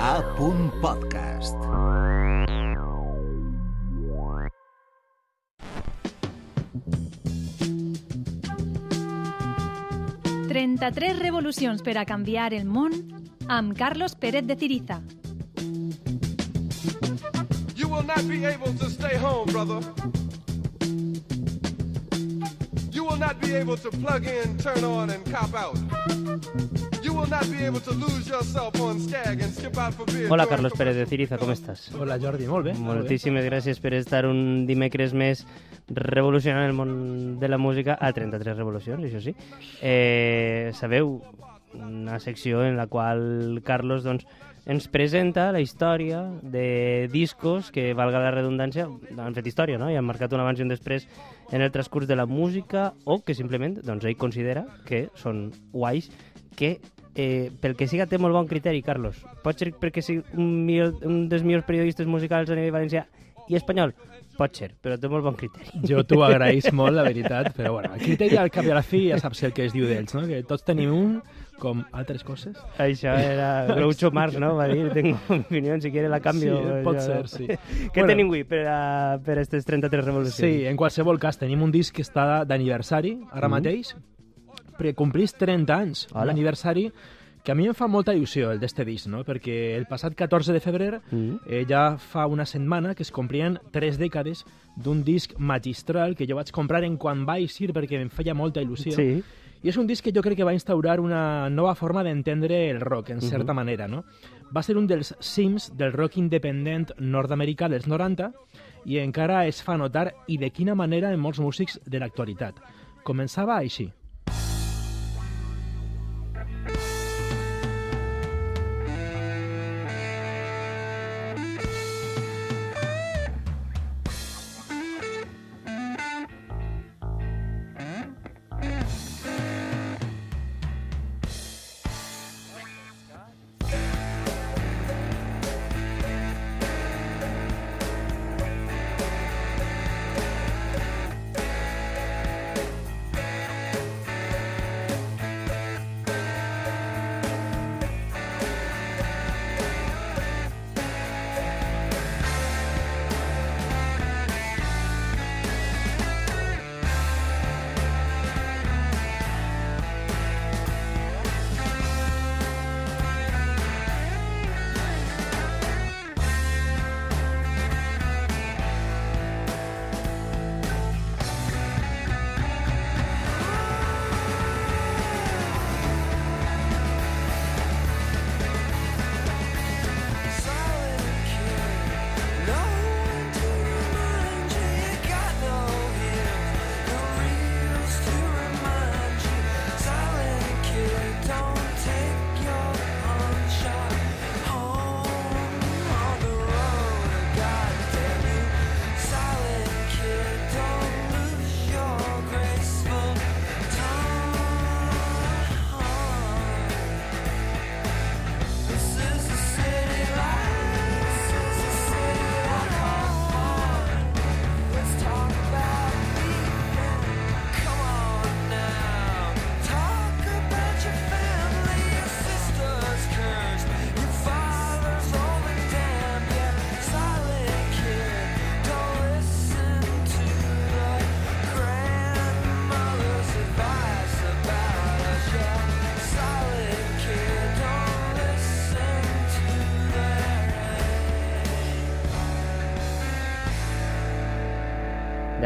A. Podcast. Trenta-tres revolucions per a canviar el món amb Carlos Pérez de Ciriza. You will not be able to stay home, brother. You will not be able to plug in, turn on, and cop out. You will not be able to lose yourself on Skag and skip out for beer. Hola, Carlos Pérez de Ciriza, com estàs? Hola Jordi, molt bé. molt bé. Moltíssimes gràcies per estar un dimecres més revolucionant el món de la música a 33 revolucions, això sí. Eh, sabeu, una secció en la qual Carlos doncs, ens presenta la història de discos que, valga la redundància, han fet història, no? I han marcat un abans i un després en el transcurs de la música o que simplement doncs, ell considera que són guais que eh, pel que siga té molt bon criteri, Carlos. Pot ser perquè sigui un, millor, un dels millors periodistes musicals a nivell valencià i espanyol? Pot ser, però té molt bon criteri. Jo t'ho agraeix molt, la veritat, però bueno, el criteri al cap i a la fi ja saps el que es diu d'ells, no? Que tots tenim un, com altres coses. Això era Groucho Marx, no? Va dir, tengo opinió, si quiere la canvio. Sí, pot Això, ser, sí. Què Bueno. tenim avui per, a, per aquestes 33 revolucions? Sí, en qualsevol cas, tenim un disc que està d'aniversari ara Mhm. mateix, perquè complís 30 anys, Hola. un aniversari que a mi em fa molta il·lusió, el d'este disc, no? perquè el passat 14 de febrer Mhm. eh, ja fa una setmana que es complien tres dècades d'un disc magistral que jo vaig comprar en quan va eixir perquè em feia molta il·lusió. Sí. I és un disc que jo crec que va instaurar una nova forma d'entendre el rock, en certa Mhm. manera, no? Va ser un dels cims del rock independent nord-americà dels 90 i encara es fa notar i de quina manera en molts músics de l'actualitat. Començava així.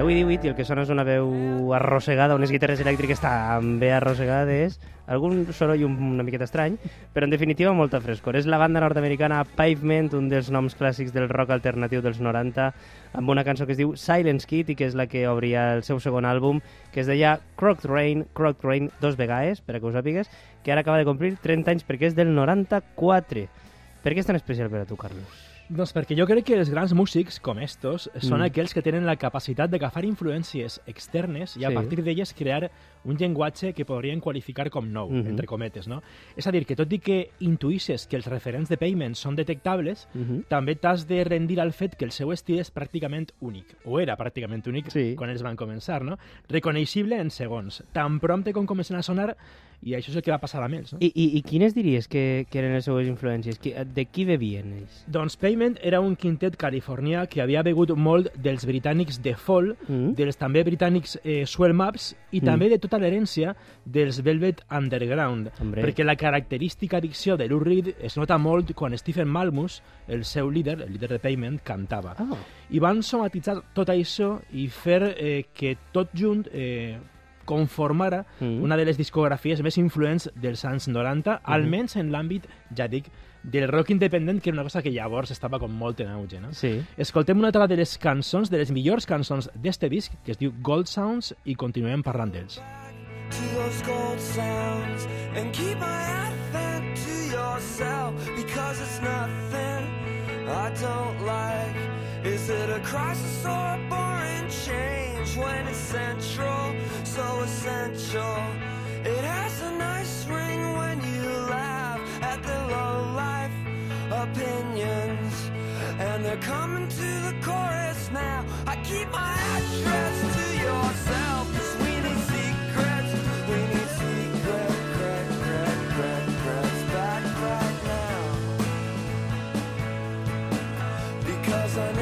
De 8 i 8 i el que sona és una veu arrossegada, unes guitarres elèctriques tan bé arrossegades, algun soroll un- una miqueta estrany, però en definitiva molta frescor. És la banda nord-americana Pavement, un dels noms clàssics del rock alternatiu dels 90, amb una cançó que es diu Silence Kid i que és la que obria el seu segon àlbum, que es deia Crocked Rain, Crocked Rain dos vegades, per a que ho sàpigues, que ara acaba de complir 30 anys perquè és del 94. Per què és tan especial per a tu, Carlos? Doncs perquè jo crec que els grans músics, com estos, són Mm. aquells que tenen la capacitat d'agafar influències externes i a Sí. partir d'elles crear un llenguatge que podrien qualificar com nou, Mhm. entre cometes, no? És a dir, que tot i que intuïsses que els referents de Payment són detectables, Uh -huh. també t'has de rendir al fet que el seu estil és pràcticament únic, o era pràcticament únic Sí. quan ells van començar, no? Reconeixible en segons. Tan prompte com comencen a sonar, i això és el que va passar amb ells. No? I, i, I quines diries que, que eren les seues influències? De qui bevien ells? Doncs Payment era un quintet californià que havia begut molt dels britànics de Fall, Mm. dels també britànics eh, Swell Maps i Mm. també de tota l'herència dels Velvet Underground, Hombre. perquè la característica adicció de Lou Reed es nota molt quan Stephen Malmus, el seu líder, el líder de Payment, cantava. Ah, I van somatitzar tot això i fer eh, que tot junt eh, conformara Mm. una de les discografies més influents dels anys 90, almenys en l'àmbit, ja dic, del rock independent, que era una cosa que llavors estava com molt en auge, no? sí. Escoltem una altra de les cançons, de les millors cançons d'este disc, que es diu Gold Sounds, i continuem parlant d'ells. to those gold sounds and keep my advent to yourself because it's nothing I don't like. Is it a crisis or a boring change when it's central, so essential? It has a nice ring when you laugh at the low life opinions, and they're coming to the chorus now. I keep my address to yourself, 'cause we need secrets. We need secret, crack, crack, crack, cracks back right now. Because I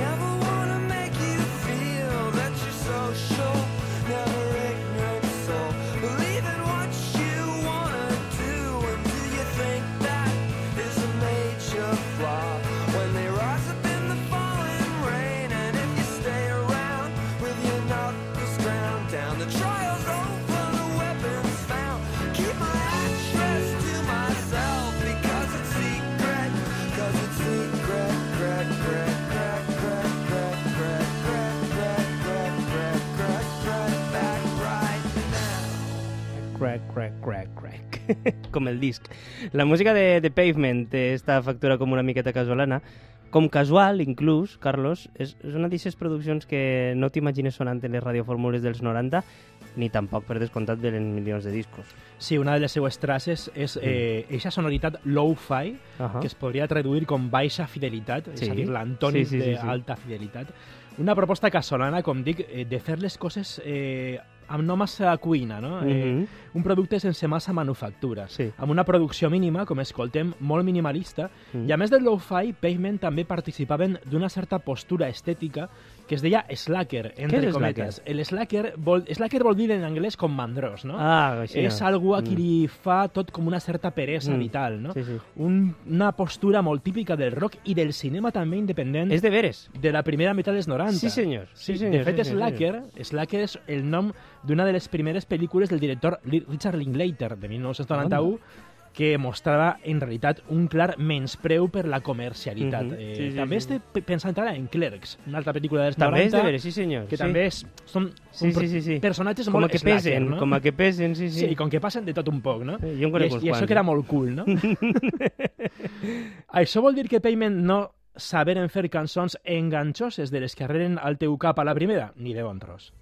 Crack, crack, crack, crack. com el disc. La música de, de Pavement té esta factura com una miqueta casolana. Com casual, inclús, Carlos, és, és una d'aquestes produccions que no t'imagines sonant en les radiofórmules dels 90, ni tampoc, per descomptat, de milions de discos. Sí, una de les seues traces és eh, eixa sonoritat low-fi, Ahà. que es podria traduir com baixa fidelitat, és Sí. a dir, l'antònim Sí, sí, sí, sí. d'alta fidelitat. Una proposta casolana, com dic, eh, de fer les coses eh, amb no massa cuina, no? eh, Mhm. Un producte sense massa manufactura, Sí. amb una producció mínima, com escoltem, molt minimalista, Mhm. i a més del lo-fi, Pavement també participaven d'una certa postura estètica que es deia slacker, entre és cometes. El slacker vol, slacker vol dir en anglès com mandrós, no? Ah, així. és algú a qui li fa tot com una certa peresa Mm. vital, no? Sí, sí. Un, una postura molt típica del rock i del cinema també independent És de veres. de la primera meitat dels 90. Sí, senyor. Sí, senyor, de fet, sí, senyor. Slacker, Slacker és el nom d'una de les primeres pel·lícules del director Li- Richard Linklater, de 1991, que mostrava en realitat un clar menyspreu per la comercialitat. Mhm. eh, Sí, sí, també sí. estic pensant ara en Clerks, una altra pel·lícula dels També 90, és de veres, sí, senyor. que sí. també és, són, Sí, sí, sí, sí. personatges com molt que slacker, pesen, no? com a que pesen, sí, Sí, sí. i com que passen de tot un poc, no? Eh, jo en I, conec aix- uns I això quants, queda eh? molt cool, no? això vol dir que Payment no saberen fer cançons enganxoses de les que arreren al teu cap a la primera? Ni de bon tros.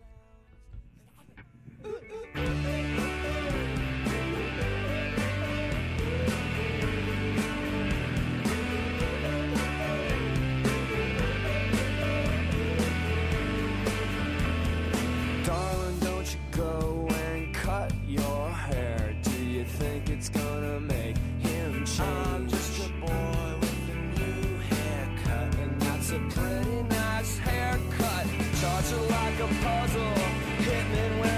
Think it's gonna make him change? I'm just a boy with a new haircut, and that's a pretty nice haircut. Charge it like a puzzle, hitmen wearing muzzles.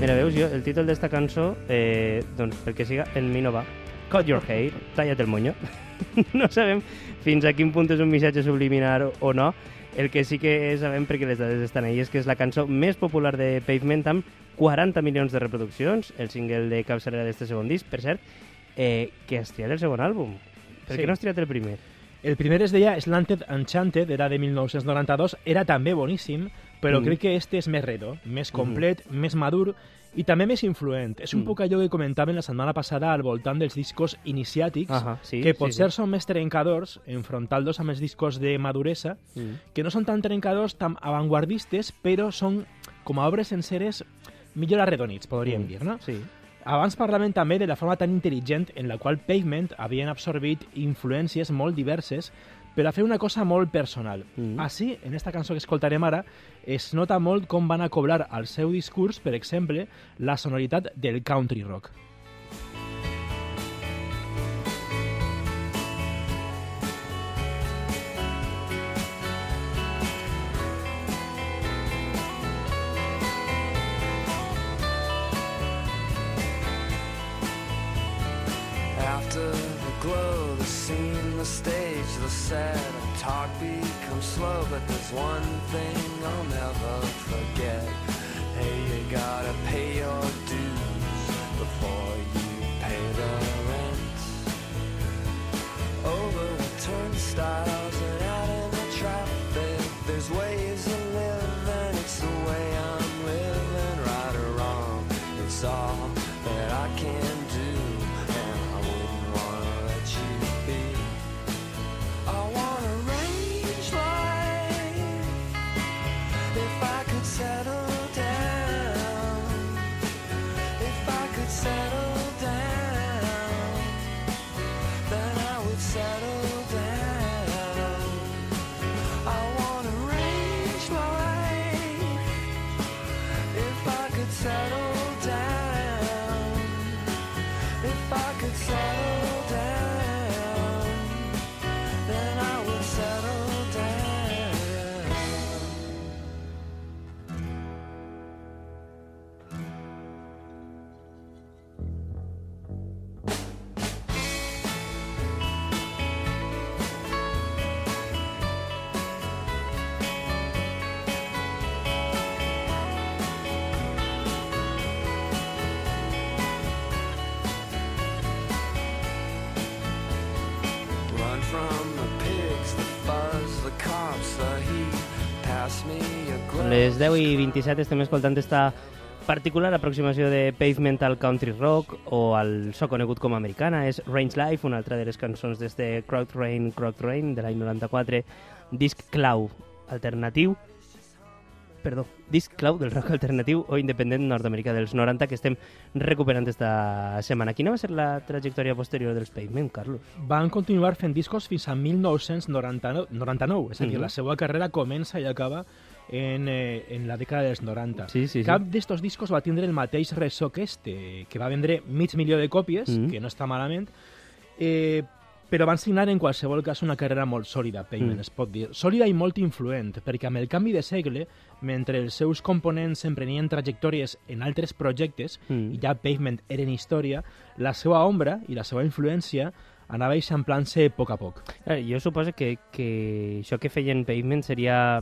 Mira, veus, jo, el títol d'esta cançó, eh, doncs perquè siga El Mino va. Cut your hair, talla't el moño. no sabem fins a quin punt és un missatge subliminar o- o no. El que sí que sabem, perquè les dades estan ahí, és que és la cançó més popular de Pavement amb 40 milions de reproduccions, el single de capçalera d'este segon disc, per cert, eh, que has triat el segon àlbum. Per Sí. què no has triat el primer? El primer es deia Slanted Enchanted, era de 1992, era també boníssim, però Mm. crec que este és més redo, més complet, més madur i també més influent. És un Mm. poc allò que comentàvem la setmana passada al voltant dels discos iniciàtics, Ahà, sí, que sí, potser sí. són més trencadors, enfrontant-los amb els discos de maduresa, Mm. que no són tan trencadors, tan avantguardistes, però són, com a obres senceres, millor arredonits, podríem Mm. dir, no? Sí. Abans parlàvem també de la forma tan intel·ligent en la qual Pavement havien absorbit influències molt diverses per a fer una cosa molt personal. Mm. Així, en esta cançó que escoltarem ara, es nota molt com van acoblar al seu discurs, per exemple, la sonoritat del country rock. Glow, the scene, the stage, the set, talk becomes slow, but there's one thing I'll never forget. Hey, you gotta pay your dues before you pay the rent. Over the turnstiles and out in the traffic, there's ways to live, and it's the way I'm living, right or wrong. It's all les 10 i 27 estem escoltant esta particular aproximació de Pavement al country rock o al so conegut com americana. És Range Life, una altra de les cançons d'este Crowd Rain, Crowd Rain, de l'any 94, disc clau alternatiu perdó, disc clau del rock alternatiu o independent nord-americà dels 90 que estem recuperant esta setmana. Quina va ser la trajectòria posterior dels Pavement, Carlos? Van continuar fent discos fins a 1999, 99, és a dir, Mhm. la seva carrera comença i acaba en, eh, en la dècada dels 90. Sí, sí, sí. Cap d'estos discos va tindre el mateix ressò que este, que va vendre mig milió de còpies, Mhm. que no està malament, eh, però van signar en qualsevol cas una carrera molt sòlida, Payment, Mm. es pot dir. Sòlida i molt influent, perquè amb el canvi de segle, mentre els seus components emprenien trajectòries en altres projectes, Mm. i ja Pavement eren història, la seva ombra i la seva influència anava eixamplant-se a poc a poc. Eh, jo suposo que, que això que feien Pavement seria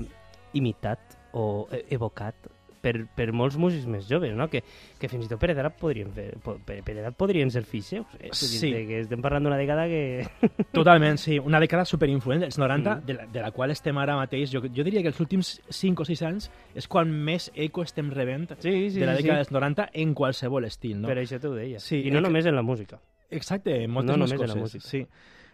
imitat o e- evocat per, per molts músics més joves, no? Que, que fins i tot per edat podrien, fer, per, per edat podrien ser fills seus. Eh? Sí. Que estem parlant d'una dècada que... Totalment, sí. Una dècada superinfluent, els 90, Mm. de, la, de la qual estem ara mateix. Jo, jo diria que els últims 5 o 6 anys és quan més eco estem rebent Sí, sí, de la dècada sí. dels 90 en qualsevol estil, no? Per això t'ho deia. Sí, I no eh, només en la música. Exacte, moltes No més en la coses. música. Sí.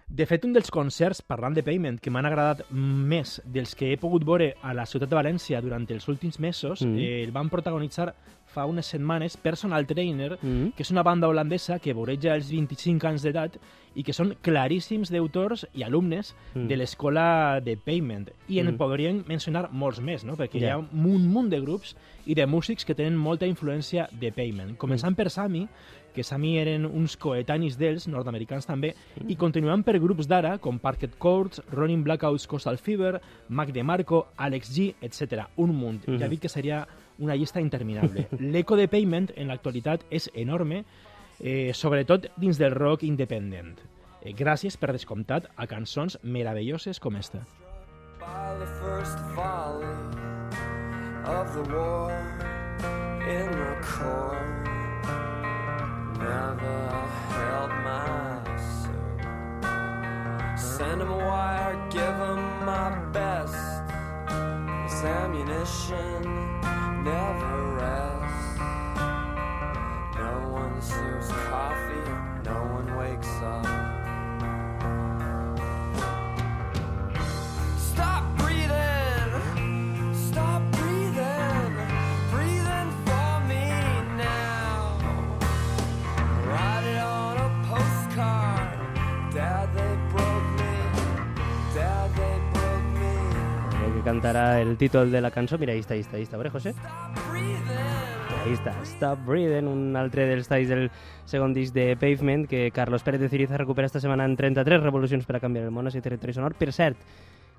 De fet, un dels concerts, parlant de Payment, que m'han agradat més dels que he pogut veure a la ciutat de València durant els últims mesos, Mm. eh, el van protagonitzar fa unes setmanes Personal Trainer, Mm. que és una banda holandesa que voreja els 25 anys d'edat i que són claríssims d'autors i alumnes Mm. de l'escola de Payment. I en Mm. podríem mencionar molts més, no? perquè hi Ja. ha un munt de grups i de músics que tenen molta influència de Payment. Començant per Sami, que Sami eren uns coetanis d'ells, nord-americans també, i continuant per grups d'ara, com Parquet Courts, Running Blackouts Coastal Fever, Mac DeMarco, Alex G, etc. Un munt. Mhm. Ja dic que seria una llista interminable. L'eco de Payment en l'actualitat és enorme, eh, sobretot dins del rock independent. Eh, gràcies, per descomptat, a cançons meravelloses com esta. by the first volley of the war in the core. Never held my soul. Send him a wire, give him my best. This ammunition never rests. No one serves coffee, cantará el título de la cançó. Mira, ahí está, ahí está, ahí está. ¿Vale, José? Ahí està, Stop Breathing, un altre dels talls del segon disc de Pavement que Carlos Pérez de Ciriza recupera esta setmana en 33 revolucions per a canviar el món a territori sonor. Per cert,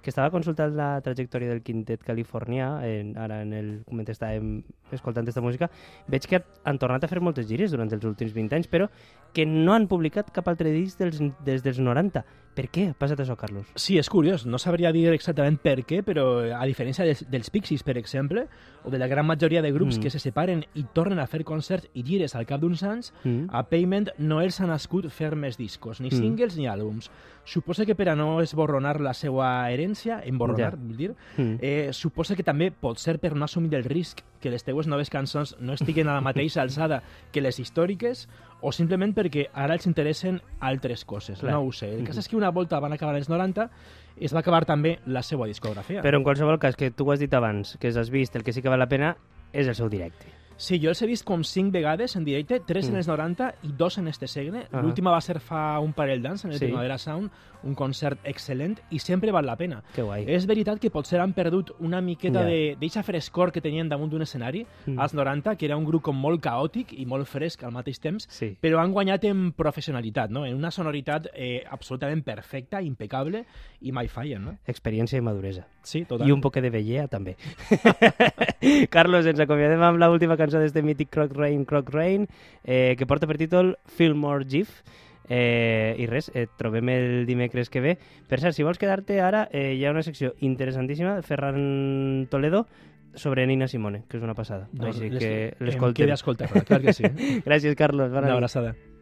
que estava consultant la trajectòria del quintet californià, en, ara en el moment estàvem escoltant aquesta música, veig que han tornat a fer moltes gires durant els últims 20 anys, però que no han publicat cap altre disc dels, des dels 90. Per què ha passat això, Carlos? Sí, és curiós. No sabria dir exactament per què, però a diferència dels, dels Pixies, per exemple, o de la gran majoria de grups Mm. que se separen i tornen a fer concerts i gires al cap d'uns anys, Mm. a Payment no els ha nascut fer més discos, ni Mm. singles ni àlbums. Suposa que per a no esborronar la seva herència, emborronar, Ja. vull dir, Mm. eh, suposa que també pot ser per no assumir el risc que les teues noves cançons no estiguen a la mateixa alçada que les històriques o simplement perquè ara els interessen altres coses. Clar. No ho sé. El cas Mhm. és que una volta van acabar els 90 es va acabar també la seva discografia. Però en qualsevol cas, que tu ho has dit abans, que has vist, el que sí que val la pena és el seu directe. Sí, jo els he vist com cinc vegades en directe, tres Mm. en els 90 i dos en este segle. Ahà. L'última va ser fa un parell d'anys, en el Sí. Primavera Sound, un concert excel·lent i sempre val la pena. Que guai. És veritat que potser han perdut una miqueta de d'eixa frescor que tenien damunt d'un escenari Mm. als 90, que era un grup com molt caòtic i molt fresc al mateix temps, Sí. però han guanyat en professionalitat, no? en una sonoritat eh, absolutament perfecta, impecable, i mai fallen. No? Experiència i maduresa. Sí, total. I un poc de vellea, també. Carlos, ens acomiadem amb l'última cançó d'este mític Croc Rain, Croc Rain, eh, que porta per títol Feel More GIF. Eh, I res, et trobem el dimecres que ve. Per cert, si vols quedar-te ara, eh, hi ha una secció interessantíssima, Ferran Toledo, sobre Nina Simone, que és una passada. No, Així les- que Em l'escoltem. queda escoltar-la, clar que sí. Gràcies, Carlos. Bona Una nit. abraçada. I'd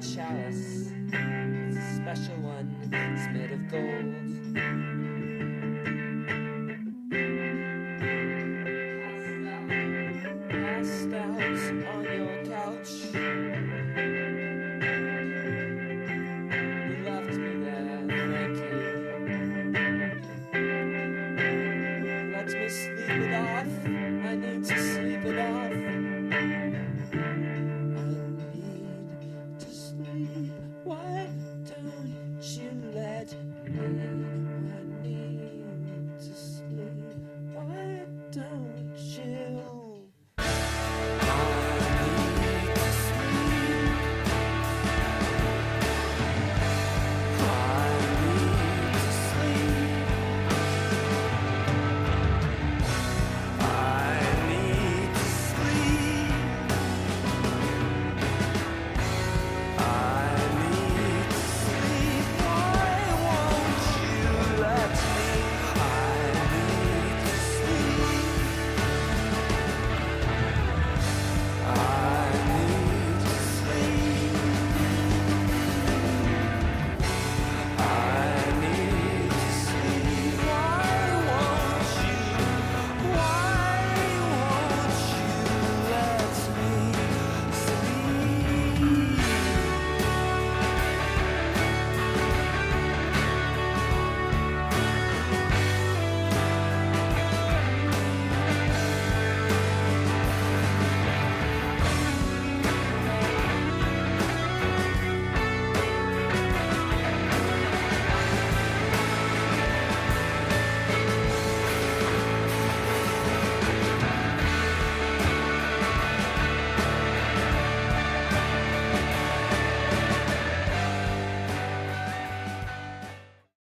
chalice. It's a special one, it's made of gold.